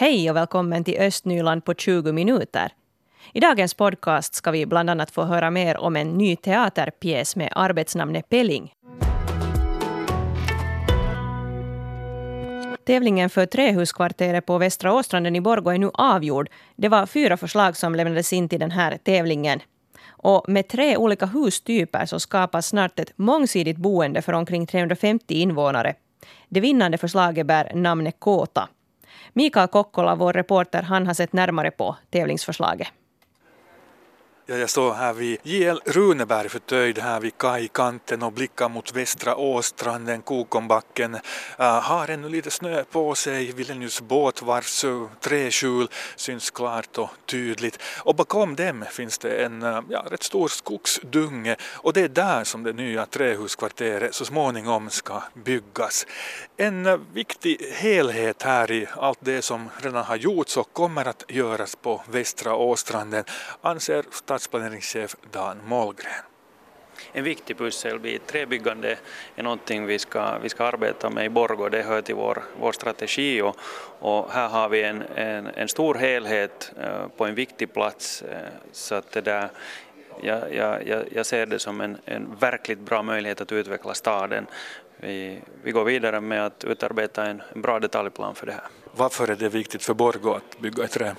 Hej och välkommen till Östnyland på 20 minuter. I dagens podcast ska vi bland annat få höra mer om en ny teaterpjäs med arbetsnamnet Pelling. Tävlingen för trähuskvarteret på Västra Åstranden i Borgå är nu avgjord. Det var fyra förslag som lämnades in till den här tävlingen. Och med tre olika hustyper så skapas snart ett mångsidigt boende för omkring 350 invånare. Det vinnande förslaget bär namnet Kåta. Mikael Kokkola, vår reporter, han har sett närmare på tävlingsförslaget. Ja, jag står här vid JL Runeberg förtöjd här vid kajkanten och blickar mot västra Åstranden, Kokombacken. Uh, har ännu lite snö på sig, Vilnius båt vars träskjul syns klart och tydligt. Och bakom dem finns det en uh, ja, rätt stor skogsdunge och det är där som det nya trähuskvarteret så småningom ska byggas. En uh, viktig helhet här i allt det som redan har gjorts och kommer att göras på västra Åstranden anser stadsplaneringschef Dan Mollgren. En viktig pusselbit, träbyggande är någonting vi ska, vi ska arbeta med i Borgå, det hör till vår, vår strategi och, och här har vi en, en, en stor helhet uh, på en viktig plats uh, så att det där jag, jag, jag ser det som en, en verkligt bra möjlighet att utveckla staden. Vi, vi går vidare med att utarbeta en, en bra detaljplan för det här. Varför är det viktigt för Borgå att bygga i trä?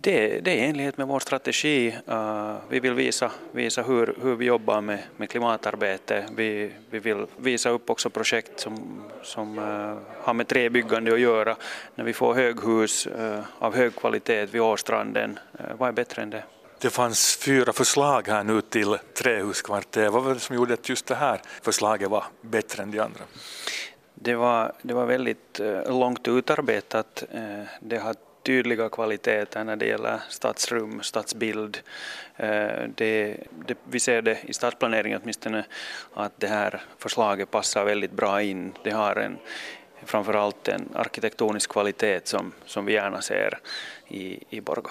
Det, det är i enlighet med vår strategi. Uh, vi vill visa, visa hur, hur vi jobbar med, med klimatarbete. Vi, vi vill visa upp också projekt som, som uh, har med träbyggande att göra. När vi får höghus uh, av hög kvalitet vid Åstranden, vad är bättre än det? Det fanns fyra förslag här nu till trähuskvarter. Vad var det som gjorde att just det här förslaget var bättre än de andra? Det var, det var väldigt långt utarbetat. Det har tydliga kvaliteter när det gäller stadsrum, stadsbild. Eh, det, det, vi ser det i stadsplaneringen åtminstone att det här förslaget passar väldigt bra in. Det har en, framförallt en arkitektonisk kvalitet som, som vi gärna ser i, i Borgå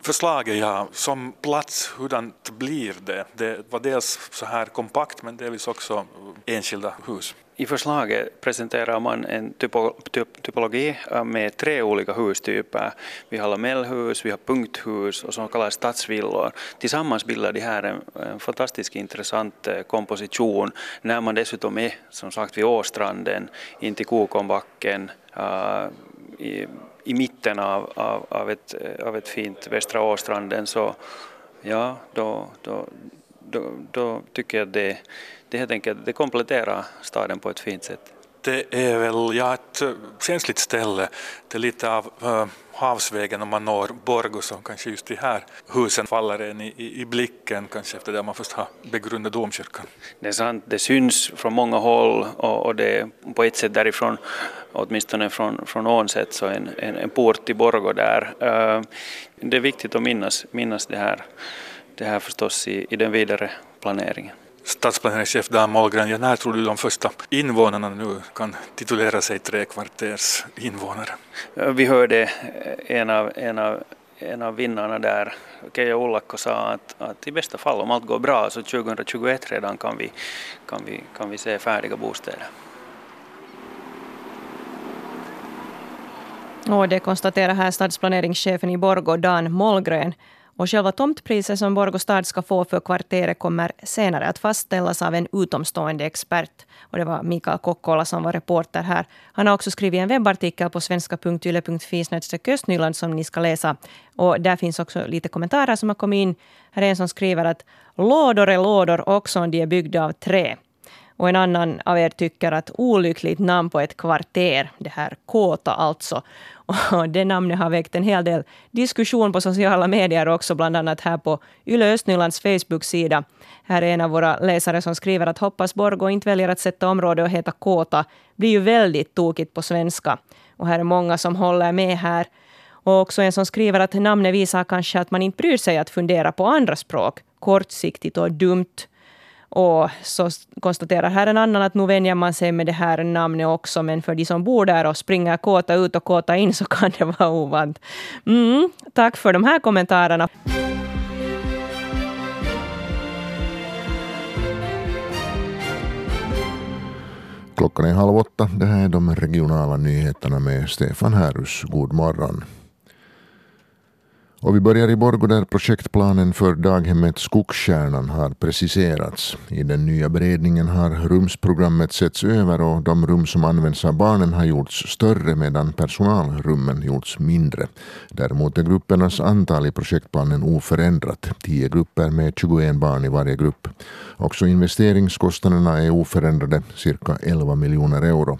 förslaget ja, som plats, hurdant blir det? Det var dels så här kompakt men delvis också enskilda hus. I förslaget presenterar man en typo, typ, typologi äh, med tre olika hustyper. Vi har lamellhus, vi har punkthus och så kallade stadsvillor. Tillsammans bildar de här en, en fantastiskt intressant äh, komposition när man dessutom är som sagt vid Åstranden, in till Kokonbacken, uh, äh, i, i mitten av, av, av, ett, av ett fint Västra Åstranden så ja, då, då, då, då tycker jag att det, det helt enkelt det kompletterar staden på ett fint sätt. Det är väl ja, ett känsligt ställe. Det är lite av uh, havsvägen om man når Borgå så kanske just de här husen faller en i, i, i blicken kanske efter det man först har begrundat domkyrkan. Det är sant, det syns från många håll och, och det är på ett sätt därifrån åtminstone från, från ån sett så en, en, en port till Borgå där. Uh, det är viktigt att minnas, minnas det här, det här förstås i, i den vidare planeringen stadsplaneringschef Dan Mollgren, ja, när tror du de första invånarna nu kan titulera sig trekvarters invånare? Vi hörde en av, en av, en av vinnarna där, Keijo Ullakko, sa att, att i bästa fall om allt går bra så 2021 redan kan vi, kan vi, kan vi se färdiga bostäder. Och det konstaterar här stadsplaneringschefen i Borgå, Dan Mollgren. Och själva tomtpriset som Borgå stad ska få för kvarteret kommer senare att fastställas av en utomstående expert. Och det var Mikael Kokkola som var reporter här. Han har också skrivit en webbartikel på svenska.yle.fi Östnyland som ni ska läsa. Och där finns också lite kommentarer som har kommit in. Här är en som skriver att lådor är lådor också om de är byggda av trä. Och en annan av er tycker att olyckligt namn på ett kvarter, det här Kåta alltså. Och det namnet har väckt en hel del diskussion på sociala medier också, bland annat här på Yle Östnylands Facebook-sida. Här är en av våra läsare som skriver att hoppas Borgå inte väljer att sätta område och heta Kåta. blir ju väldigt tokigt på svenska. Och här är många som håller med här. Och också en som skriver att namnet visar kanske att man inte bryr sig att fundera på andra språk. Kortsiktigt och dumt. Och så konstaterar här en annan att nu vänjer man sig med det här namnet också, men för de som bor där och springer kåta ut och kåta in så kan det vara ovant. Mm, tack för de här kommentarerna. Klockan är halv åtta. Det här är de regionala nyheterna med Stefan Härus. God morgon. Och vi börjar i Borgå där projektplanen för daghemmet Skogstjärnan har preciserats. I den nya beredningen har rumsprogrammet setts över och de rum som används av barnen har gjorts större medan personalrummen gjorts mindre. Däremot är gruppernas antal i projektplanen oförändrat, 10 grupper med 21 barn i varje grupp. Också investeringskostnaderna är oförändrade, cirka 11 miljoner euro.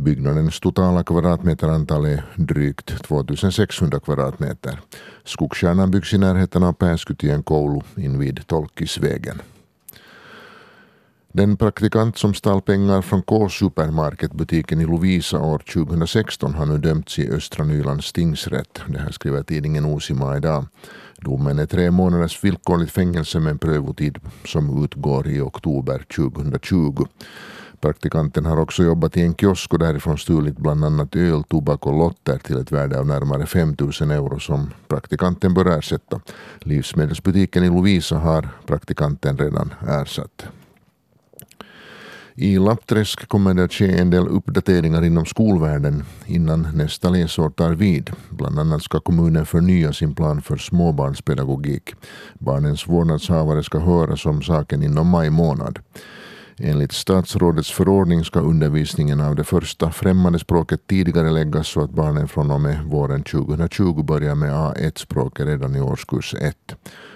Byggnadens totala kvadratmeterantal är drygt 2600 kvadratmeter. Skogstjärnan byggs i närheten av Pääskutien koulu invid Tolkisvägen. Den praktikant som stal pengar från K-supermarketbutiken i Lovisa år 2016 har nu dömts i Östra Nylands tingsrätt. Det här skriver tidningen Osima idag. Domen är tre månaders villkorligt fängelse med en prövotid som utgår i oktober 2020. Praktikanten har också jobbat i en kiosk och därifrån stulit bland annat öl, tobak och lotter till ett värde av närmare 5 000 euro som praktikanten bör ersätta. Livsmedelsbutiken i Lovisa har praktikanten redan ersatt. I Lappträsk kommer det att ske en del uppdateringar inom skolvärlden innan nästa läsår tar vid. Bland annat ska kommunen förnya sin plan för småbarnspedagogik. Barnens vårdnadshavare ska höras om saken inom maj månad. Enligt statsrådets förordning ska undervisningen av det första främmande språket tidigare läggas så att barnen från och med våren 2020 börjar med A1-språket redan i årskurs 1.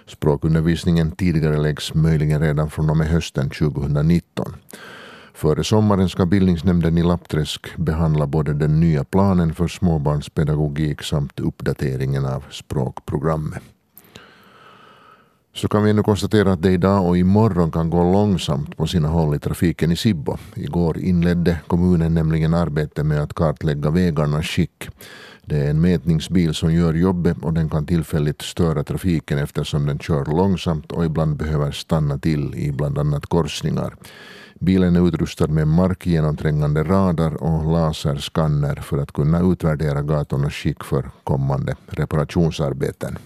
Språkundervisningen tidigare läggs möjligen redan från och med hösten 2019. Före sommaren ska bildningsnämnden i Lappträsk behandla både den nya planen för småbarnspedagogik samt uppdateringen av språkprogrammet så kan vi nu konstatera att det idag och imorgon kan gå långsamt på sina håll i trafiken i Sibbo. Igår inledde kommunen nämligen arbetet med att kartlägga vägarnas skick. Det är en mätningsbil som gör jobbet och den kan tillfälligt störa trafiken eftersom den kör långsamt och ibland behöver stanna till i bland annat korsningar. Bilen är utrustad med markgenomträngande radar och laserskanner för att kunna utvärdera gatornas skick för kommande reparationsarbeten.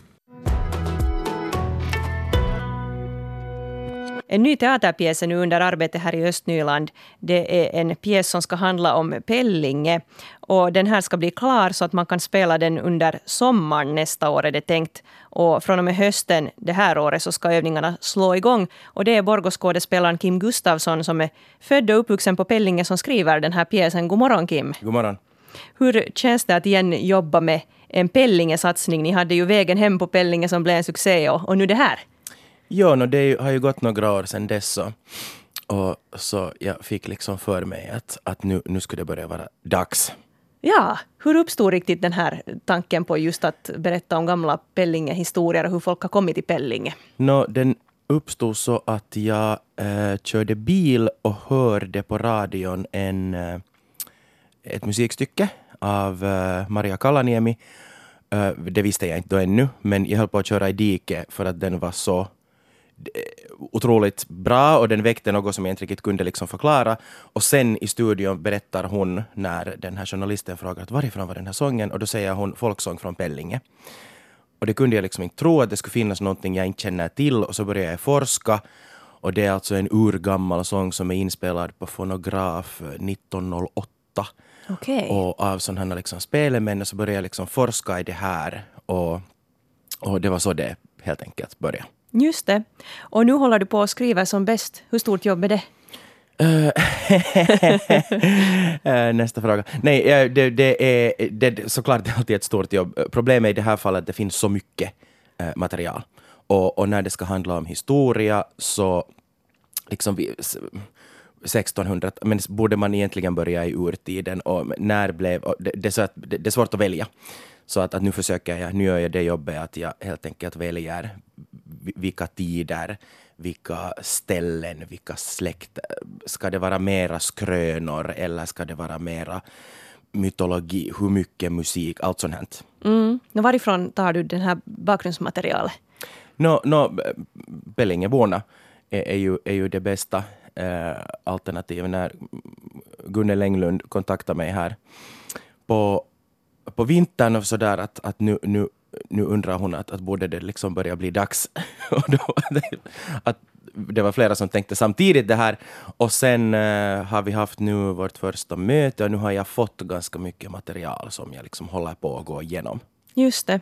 En ny teaterpjäs är nu under arbete här i Östnyland. Det är en pjäs som ska handla om Pellinge. Och den här ska bli klar så att man kan spela den under sommaren nästa år är det tänkt. Och från och med hösten det här året så ska övningarna slå igång. Och det är Borgåskådespelaren Kim Gustafsson som är född och uppvuxen på Pellinge som skriver den här pjäsen. God morgon Kim. God morgon. Hur känns det att igen jobba med en Pellinge-satsning? Ni hade ju Vägen hem på Pellinge som blev en succé och, och nu det här. Jo, no, det har ju gått några år sedan dess. Så, och så jag fick liksom för mig att, att nu, nu skulle det börja vara dags. Ja, hur uppstod riktigt den här tanken på just att berätta om gamla Pellinge-historier och hur folk har kommit till Pellinge? No, den uppstod så att jag äh, körde bil och hörde på radion en, äh, ett musikstycke av äh, Maria Kalaniemi. det visste jag inte då ännu, men jag höll på att köra i diket för att den var så otroligt bra och den väckte något som jag inte riktigt kunde liksom förklara. Och sen i studion berättar hon när den här journalisten frågar att varifrån var den här sången och då säger hon folksång från Pellinge. Och det kunde jag liksom inte tro att det skulle finnas någonting jag inte känner till och så började jag forska och det är alltså en urgammal sång som är inspelad på fonograf 1908. Okay. Och av sådana liksom spelemän så började jag liksom forska i det här och, och det var så det helt enkelt började. Just det. Och nu håller du på att skriva som bäst. Hur stort jobb är det? Eh, eh, nästa fråga. Nej, eh, det, det är det, såklart det är alltid ett stort jobb. Problemet i det här fallet är att det finns så mycket material. Och, och, när det ska handla om historia så liksom vi, 1600, men borde man egentligen börja i urtiden och när blev, och det, det, är så att, det, det är svårt att välja. Så att, att nu försöker jag, nu gör jag det jobbet att jag helt enkelt väljer vilka tider, vilka ställen, vilka släkt. Ska det vara mera skrönor eller ska det vara mera mytologi, hur mycket musik, allt sånt här. Mm. Varifrån tar du det här bakgrundsmaterialet? No, no, Pellingeborna är, är, ju, är ju det bästa eh, alternativet. När Gunnel Englund kontaktade mig här på, på vintern och sådär att, att nu, nu nu undrar hon att, att borde det liksom börja bli dags. och då, att det var flera som tänkte samtidigt det här. Och sen uh, har vi haft nu vårt första möte och nu har jag fått ganska mycket material som jag liksom håller på att gå igenom. Just det.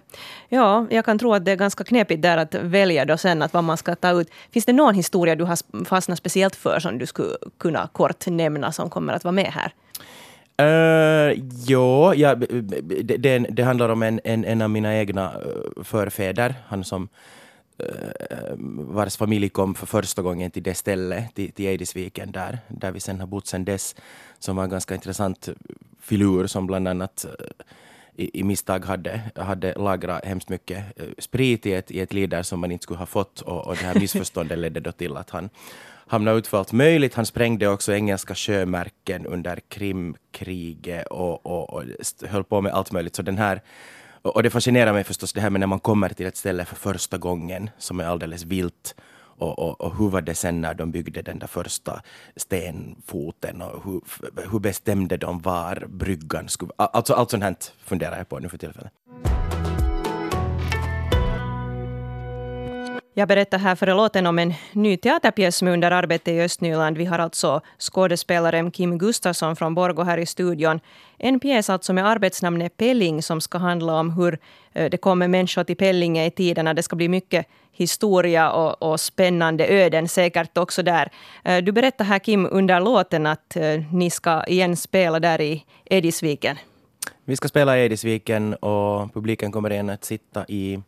Ja, jag kan tro att det är ganska knepigt där att välja då sen att vad man ska ta ut. Finns det någon historia du har fastnat speciellt för som du skulle kunna kort nämna som kommer att vara med här? Uh, ja, ja, det, det, det, handlar om en, en, en av mina egna eh, förfäder. Han som uh, vars familj kom för första gången till det stället, till, till Eidisviken där, där vi sen har bott sen dess. Som var en ganska intressant filur som bland annat i, i misstag hade, hade lagrat hemskt mycket sprit i ett, i ett lider som man inte skulle ha fått och, och det här missförståndet ledde då till att han hamnade ut för allt möjligt. Han sprängde också engelska sjömärken under Krimkriget och, och, och höll på med allt möjligt. Så den här, och det fascinerar mig förstås det här med när man kommer till ett ställe för första gången som är alldeles vilt och, och, och, hur var det sen när de byggde den där första stenfoten och hur, hur bestämde de var bryggan skulle... Alltså allt sånt här funderar jag på nu för tillfället. Jag berättar här före låten om en ny teaterpjäs som är under arbete i Östnyland. Vi har alltså skådespelaren Kim Gustafsson från Borgå här i studion. En pjäs alltså med arbetsnamnet Pelling som ska handla om hur eh, det kommer människor till Pellinge i tiderna. Det ska bli mycket historia och, och spännande öden säkert också där. Eh, du berättar här Kim under låten att eh, ni ska igen spela där i Edisviken. Vi ska spela i Edisviken och publiken kommer igen att sitta i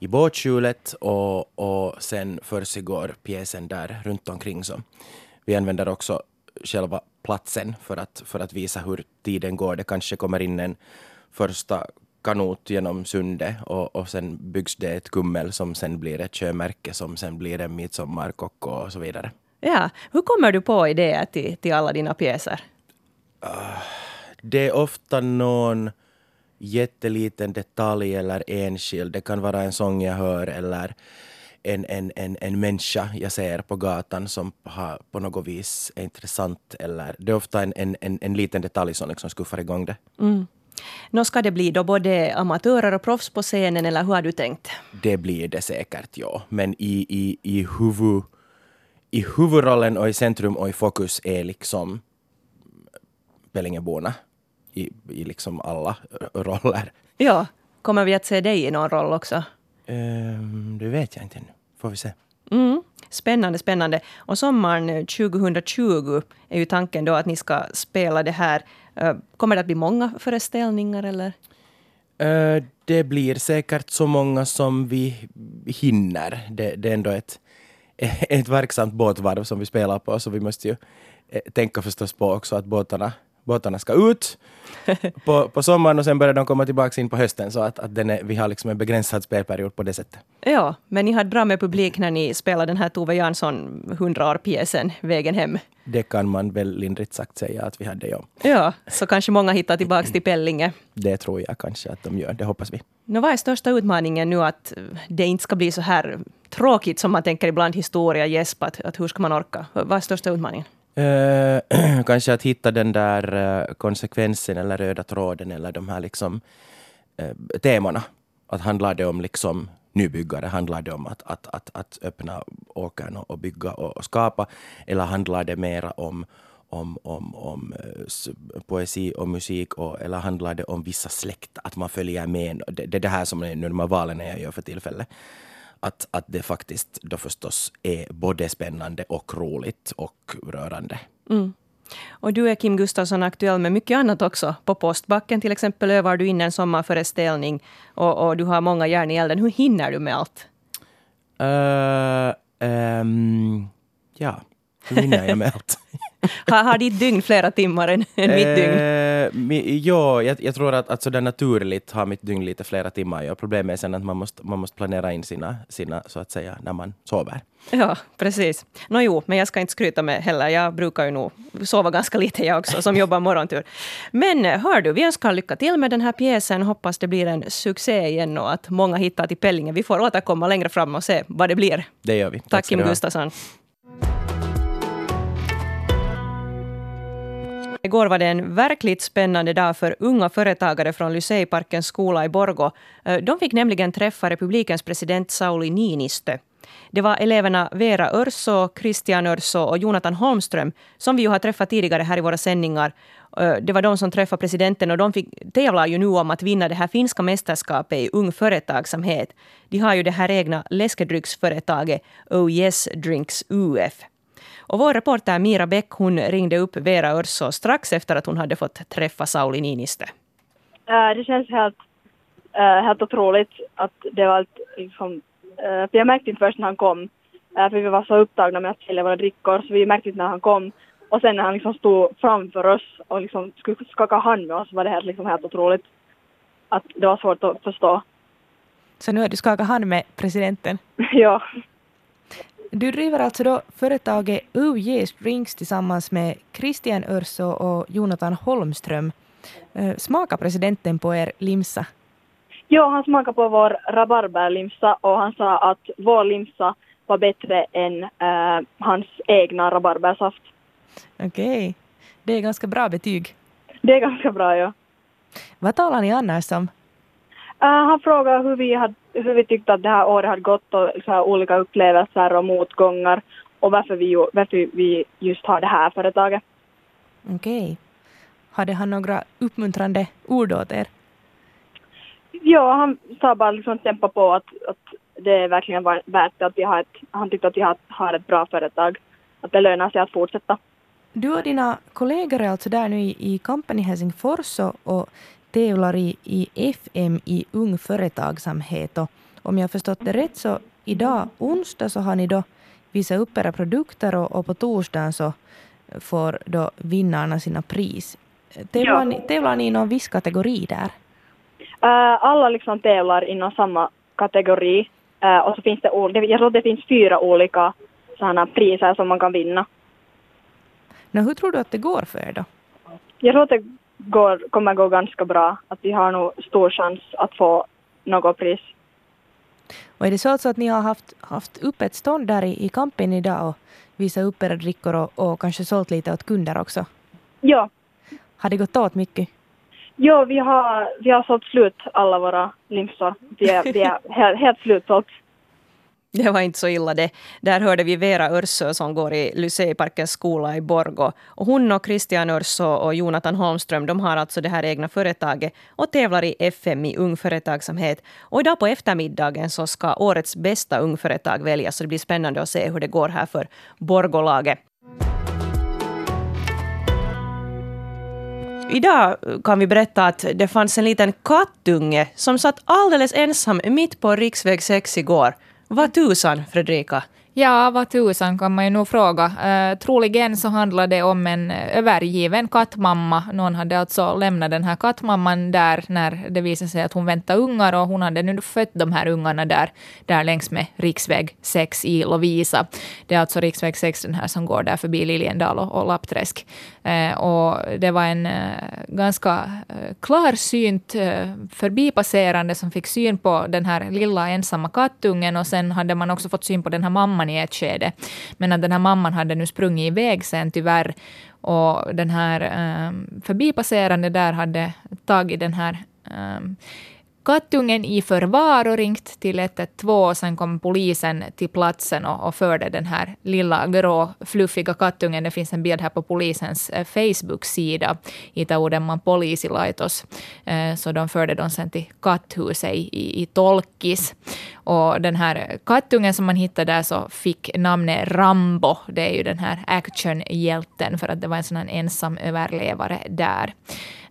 i båtskjulet och, och sen försiggår pjäsen där runt omkring. Så vi använder också själva platsen för att, för att visa hur tiden går. Det kanske kommer in en första kanot genom sundet och, och sen byggs det ett kummel som sen blir ett sjömärke som sen blir en midsommarkock och så vidare. Ja, hur kommer du på idéer till, till alla dina pjäser? Uh, det är ofta någon jätteliten detalj eller enskild. Det kan vara en sång jag hör eller en, en, en, en människa jag ser på gatan som har på något vis är intressant. Eller, det är ofta en, en, en, en liten detalj som liksom skuffar igång det. Mm. Nå ska det bli då både amatörer och proffs på scenen eller hur har du tänkt? Det blir det säkert, ja. Men i, i, i, huvud, i huvudrollen och i centrum och i fokus är liksom Pellingeborna i, i liksom alla roller. Ja, kommer vi att se dig i någon roll också? Um, det vet jag inte ännu. Får vi se. Mm. Spännande, spännande. Och sommaren 2020 är ju tanken då att ni ska spela det här. Eh, kommer det att bli många föreställningar eller? Uh, det blir säkert så många som vi hinner. Det, det är ändå ett, ett verksamt båtvarv som vi spelar på, så vi måste ju eh, tänka förstås på också att båtarna båtarna ska ut på, på sommaren och sen börjar de komma tillbaka in på hösten så att, att den är, vi har liksom en begränsad spelperiod på det sättet. Ja, men ni hade bra med publik när ni spelade den här Tove Jansson 100 år-pjäsen Vägen hem. Det kan man väl lindrigt sagt säga att vi hade, ja. Ja, så kanske många hittar tillbaka till Pellinge. Det tror jag kanske att de gör, det hoppas vi. Nå, vad är största utmaningen nu att det inte ska bli så här tråkigt som man tänker ibland historia, gäsp, att, att hur ska man orka? Vad är största utmaningen? Uh, kanske att hitta den där uh, konsekvensen eller röda tråden eller de här liksom uh, temana. Att handlar det om liksom nybyggare, handlar det om att, att, att, att öppna åkern och, och bygga och, och, skapa eller handlar det mera om om, om, om poesi och musik och, eller handlar det om vissa släkt, att man följer med. Det, det är det här som är nu de här valen jag gör för tillfället att, att det faktiskt då förstås är både spännande och roligt och rörande. Mm. Och du är Kim Gustafsson aktuell med mycket annat också. På Postbacken till exempel övar du in en sommarföreställning och, och du har många järn i elden. Hur hinner du med allt? Uh, um, ja, hur hinner jag med allt? har, har ditt dygn flera timmar än, än mitt dygn? Eh, ja, jag, jag, tror att, att sådär naturligt har mitt dygn lite flera timmar. Ja, problemet är sen att man måste, man måste planera in sina, sina, så att säga, när man sover. Ja, precis. Nå jo, men jag ska inte skryta med heller. Jag brukar ju nog sova ganska lite jag också, som jobbar morgontur. Men eh, hör du, vi önskar lycka till med den här pjäsen. Hoppas det blir en succé igen och att många hittar till Pellingen. Vi får återkomma längre fram och se vad det blir. Det gör vi. Tack, Tack Kim Gustafsson. Igår var det en verkligt spännande dag för unga företagare från Lyseiparkens skola i Borgo. Eh, de fick nämligen träffa republikens president Sauli Niinistö. Det var eleverna Vera Örso, Christian Örso och Jonathan Holmström, som vi ju har träffat tidigare här i våra sändningar. Eh, det var de som träffade presidenten och de fick, tävlar ju nu om att vinna det här finska mästerskapet i ung företagsamhet. De har ju det här egna läskedrycksföretaget Oh Yes Drinks UF. Och vår reporter Mira Bäck hon ringde upp Vera Örso strax efter att hon hade fått träffa Sauli Niinistö. Det känns helt, äh, helt otroligt att det var ett, liksom, äh, för jag märkte inte först när han kom, för vi var så upptagna med att sälja våra drickor, så vi märkte inte när han kom. Och sen när han liksom stod framför oss och liksom skulle skaka hand med oss var det helt, liksom helt otroligt. Att det var svårt att förstå. Så nu har du skakat hand med presidenten? ja. Du driver alltså då företaget UJ's Drinks tillsammans med Christian Örso och Jonathan Holmström. Eh, smakar presidenten på er limsa? Ja, han smakade på vår rabarberlimsa och han sa att vår limsa var bättre än äh, hans egna rabarbersaft. Okej. Okay. Det är ganska bra betyg. Det är ganska bra, ja. Vad talar ni annars om? Uh, han frågade hur vi, hade, hur vi tyckte att det här året hade gått och så här, olika upplevelser och motgångar och varför vi, varför vi just har det här företaget. Okej. Okay. Hade han några uppmuntrande ord åt er? Ja, han sa bara liksom kämpa på att, att det är verkligen värt att vi har ett, han tyckte att vi har, har ett bra företag. Att det lönar sig att fortsätta. Du och dina kollegor är alltså där nu i, i kampen i Helsingfors och, och tävlar i, i FM i ung företagsamhet. Och om jag förstått det rätt så idag onsdag så har ni då visat upp era produkter och, och på torsdagen så får då vinnarna sina pris. Tävlar, ja. ni, tävlar ni i någon viss kategori där? Uh, alla liksom tävlar inom samma kategori uh, och så finns det, jag tror det finns fyra olika sådana priser som man kan vinna. Nå, hur tror du att det går för er då? Jag tror att det går, kommer gå ganska bra. Att vi har nog stor chans att få något pris. Och är det så alltså att ni har haft, haft upp ett stånd där i, i kampen idag och visat upp era drickor och, och kanske sålt lite åt kunder också? Ja. Har det gått åt mycket? Ja, vi har, vi har sålt slut alla våra limsor. Vi är, vi är helt, helt slutsålt. Det var inte så illa det. Där hörde vi Vera Örsö som går i Lyseiparkens skola i Borgo. Och hon och Christian Örsö och Jonathan Holmström de har alltså det här egna företaget och tävlar i FM i ung företagsamhet. Och idag på eftermiddagen så ska årets bästa ungföretag väljas. Så det blir spännande att se hur det går här för Borgolaget. Idag kan vi berätta att det fanns en liten kattunge som satt alldeles ensam mitt på riksväg 6 igår. Vad tusan, Fredrika? Ja, vad tusan kan man ju nog fråga. Uh, troligen så handlar det om en övergiven kattmamma. Någon hade alltså lämnat den här kattmamman där när det visade sig att hon väntade ungar och hon hade nu fött de här ungarna där, där längs med riksväg 6 i Lovisa. Det är alltså riksväg 6 den här som går där förbi Liljendal och, och Lappträsk. Uh, och det var en uh, ganska uh, klarsynt uh, förbipasserande som fick syn på den här lilla ensamma kattungen och sen hade man också fått syn på den här mamman i ett skede. Men att den här mamman hade nu sprungit iväg sen tyvärr. Och den här um, förbipasserande där hade tagit den här um, kattungen i förvar och ringt till 112. Sen kom polisen till platsen och, och förde den här lilla grå fluffiga kattungen. Det finns en bild här på polisens eh, Facebook-sida i Taudenman poliisilaitos. Eh, så de förde dem sen till katthuset i, i, i Tolkis. Och den här kattungen som man hittade där så fick namnet Rambo. Det är ju den här actionhjälten för att det var en sån här ensam överlevare där.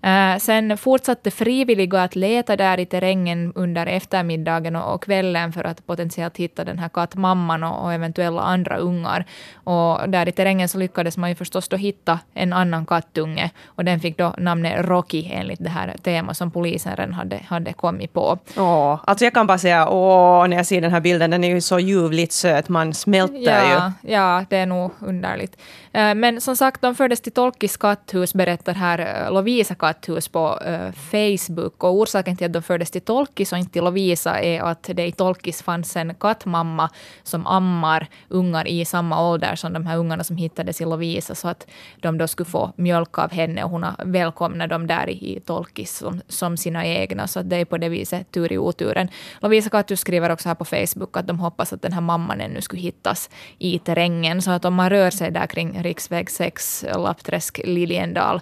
Uh, sen fortsatte frivilliga att leta där i terrängen under eftermiddagen och, kvällen för att potentiellt hitta den här kattmamman och, och, eventuella andra ungar. Och där i terrängen så lyckades man ju förstås då hitta en annan kattunge och den fick då namnet Rocky enligt det här temat som polisen redan hade, hade kommit på. Åh, alltså jag kan bara säga åh när jag ser den här bilden, den är ju så ljuvligt söt, man smälter ja, ju. Ja, det är nog underligt. Eh, men som sagt, de fördes till Tolkis katthus, berättar här eh, Lovisa katthus på eh, Facebook. Och orsaken till att de fördes till Tolkis och inte till Lovisa är att det i Tolkis fanns en kattmamma som ammar ungar i samma ålder som de här ungarna som hittades i Lovisa. Så att de då skulle få mjölk av henne och hon välkomnade dem där i, i Tolkis som, som sina egna. Så att det är på det viset tur i oturen. Lovisa Katthus skriver också här på Facebook att de hoppas att den här mamman ännu skulle hittas i terrängen. Så att om man rör sig där kring riksväg 6, Lappträsk, Liljendal,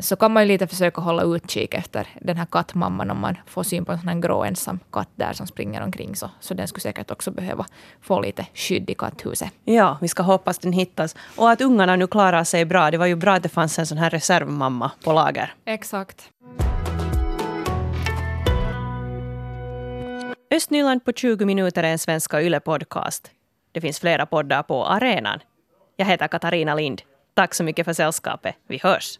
så kan man ju lite försöka hålla utkik efter den här kattmamman om man får syn på en sån här grå ensam katt där som springer omkring. Så, så den skulle säkert också behöva få lite skydd i katthuset. Ja, vi ska hoppas den hittas. Och att ungarna nu klarar sig bra. Det var ju bra att det fanns en sån här reservmamma på lager. Exakt. Östnyland på 20 minuter är en svenska YLE-podcast. Det finns flera poddar på arenan. Jag heter Katarina Lind. Tack så mycket för sällskapet. Vi hörs!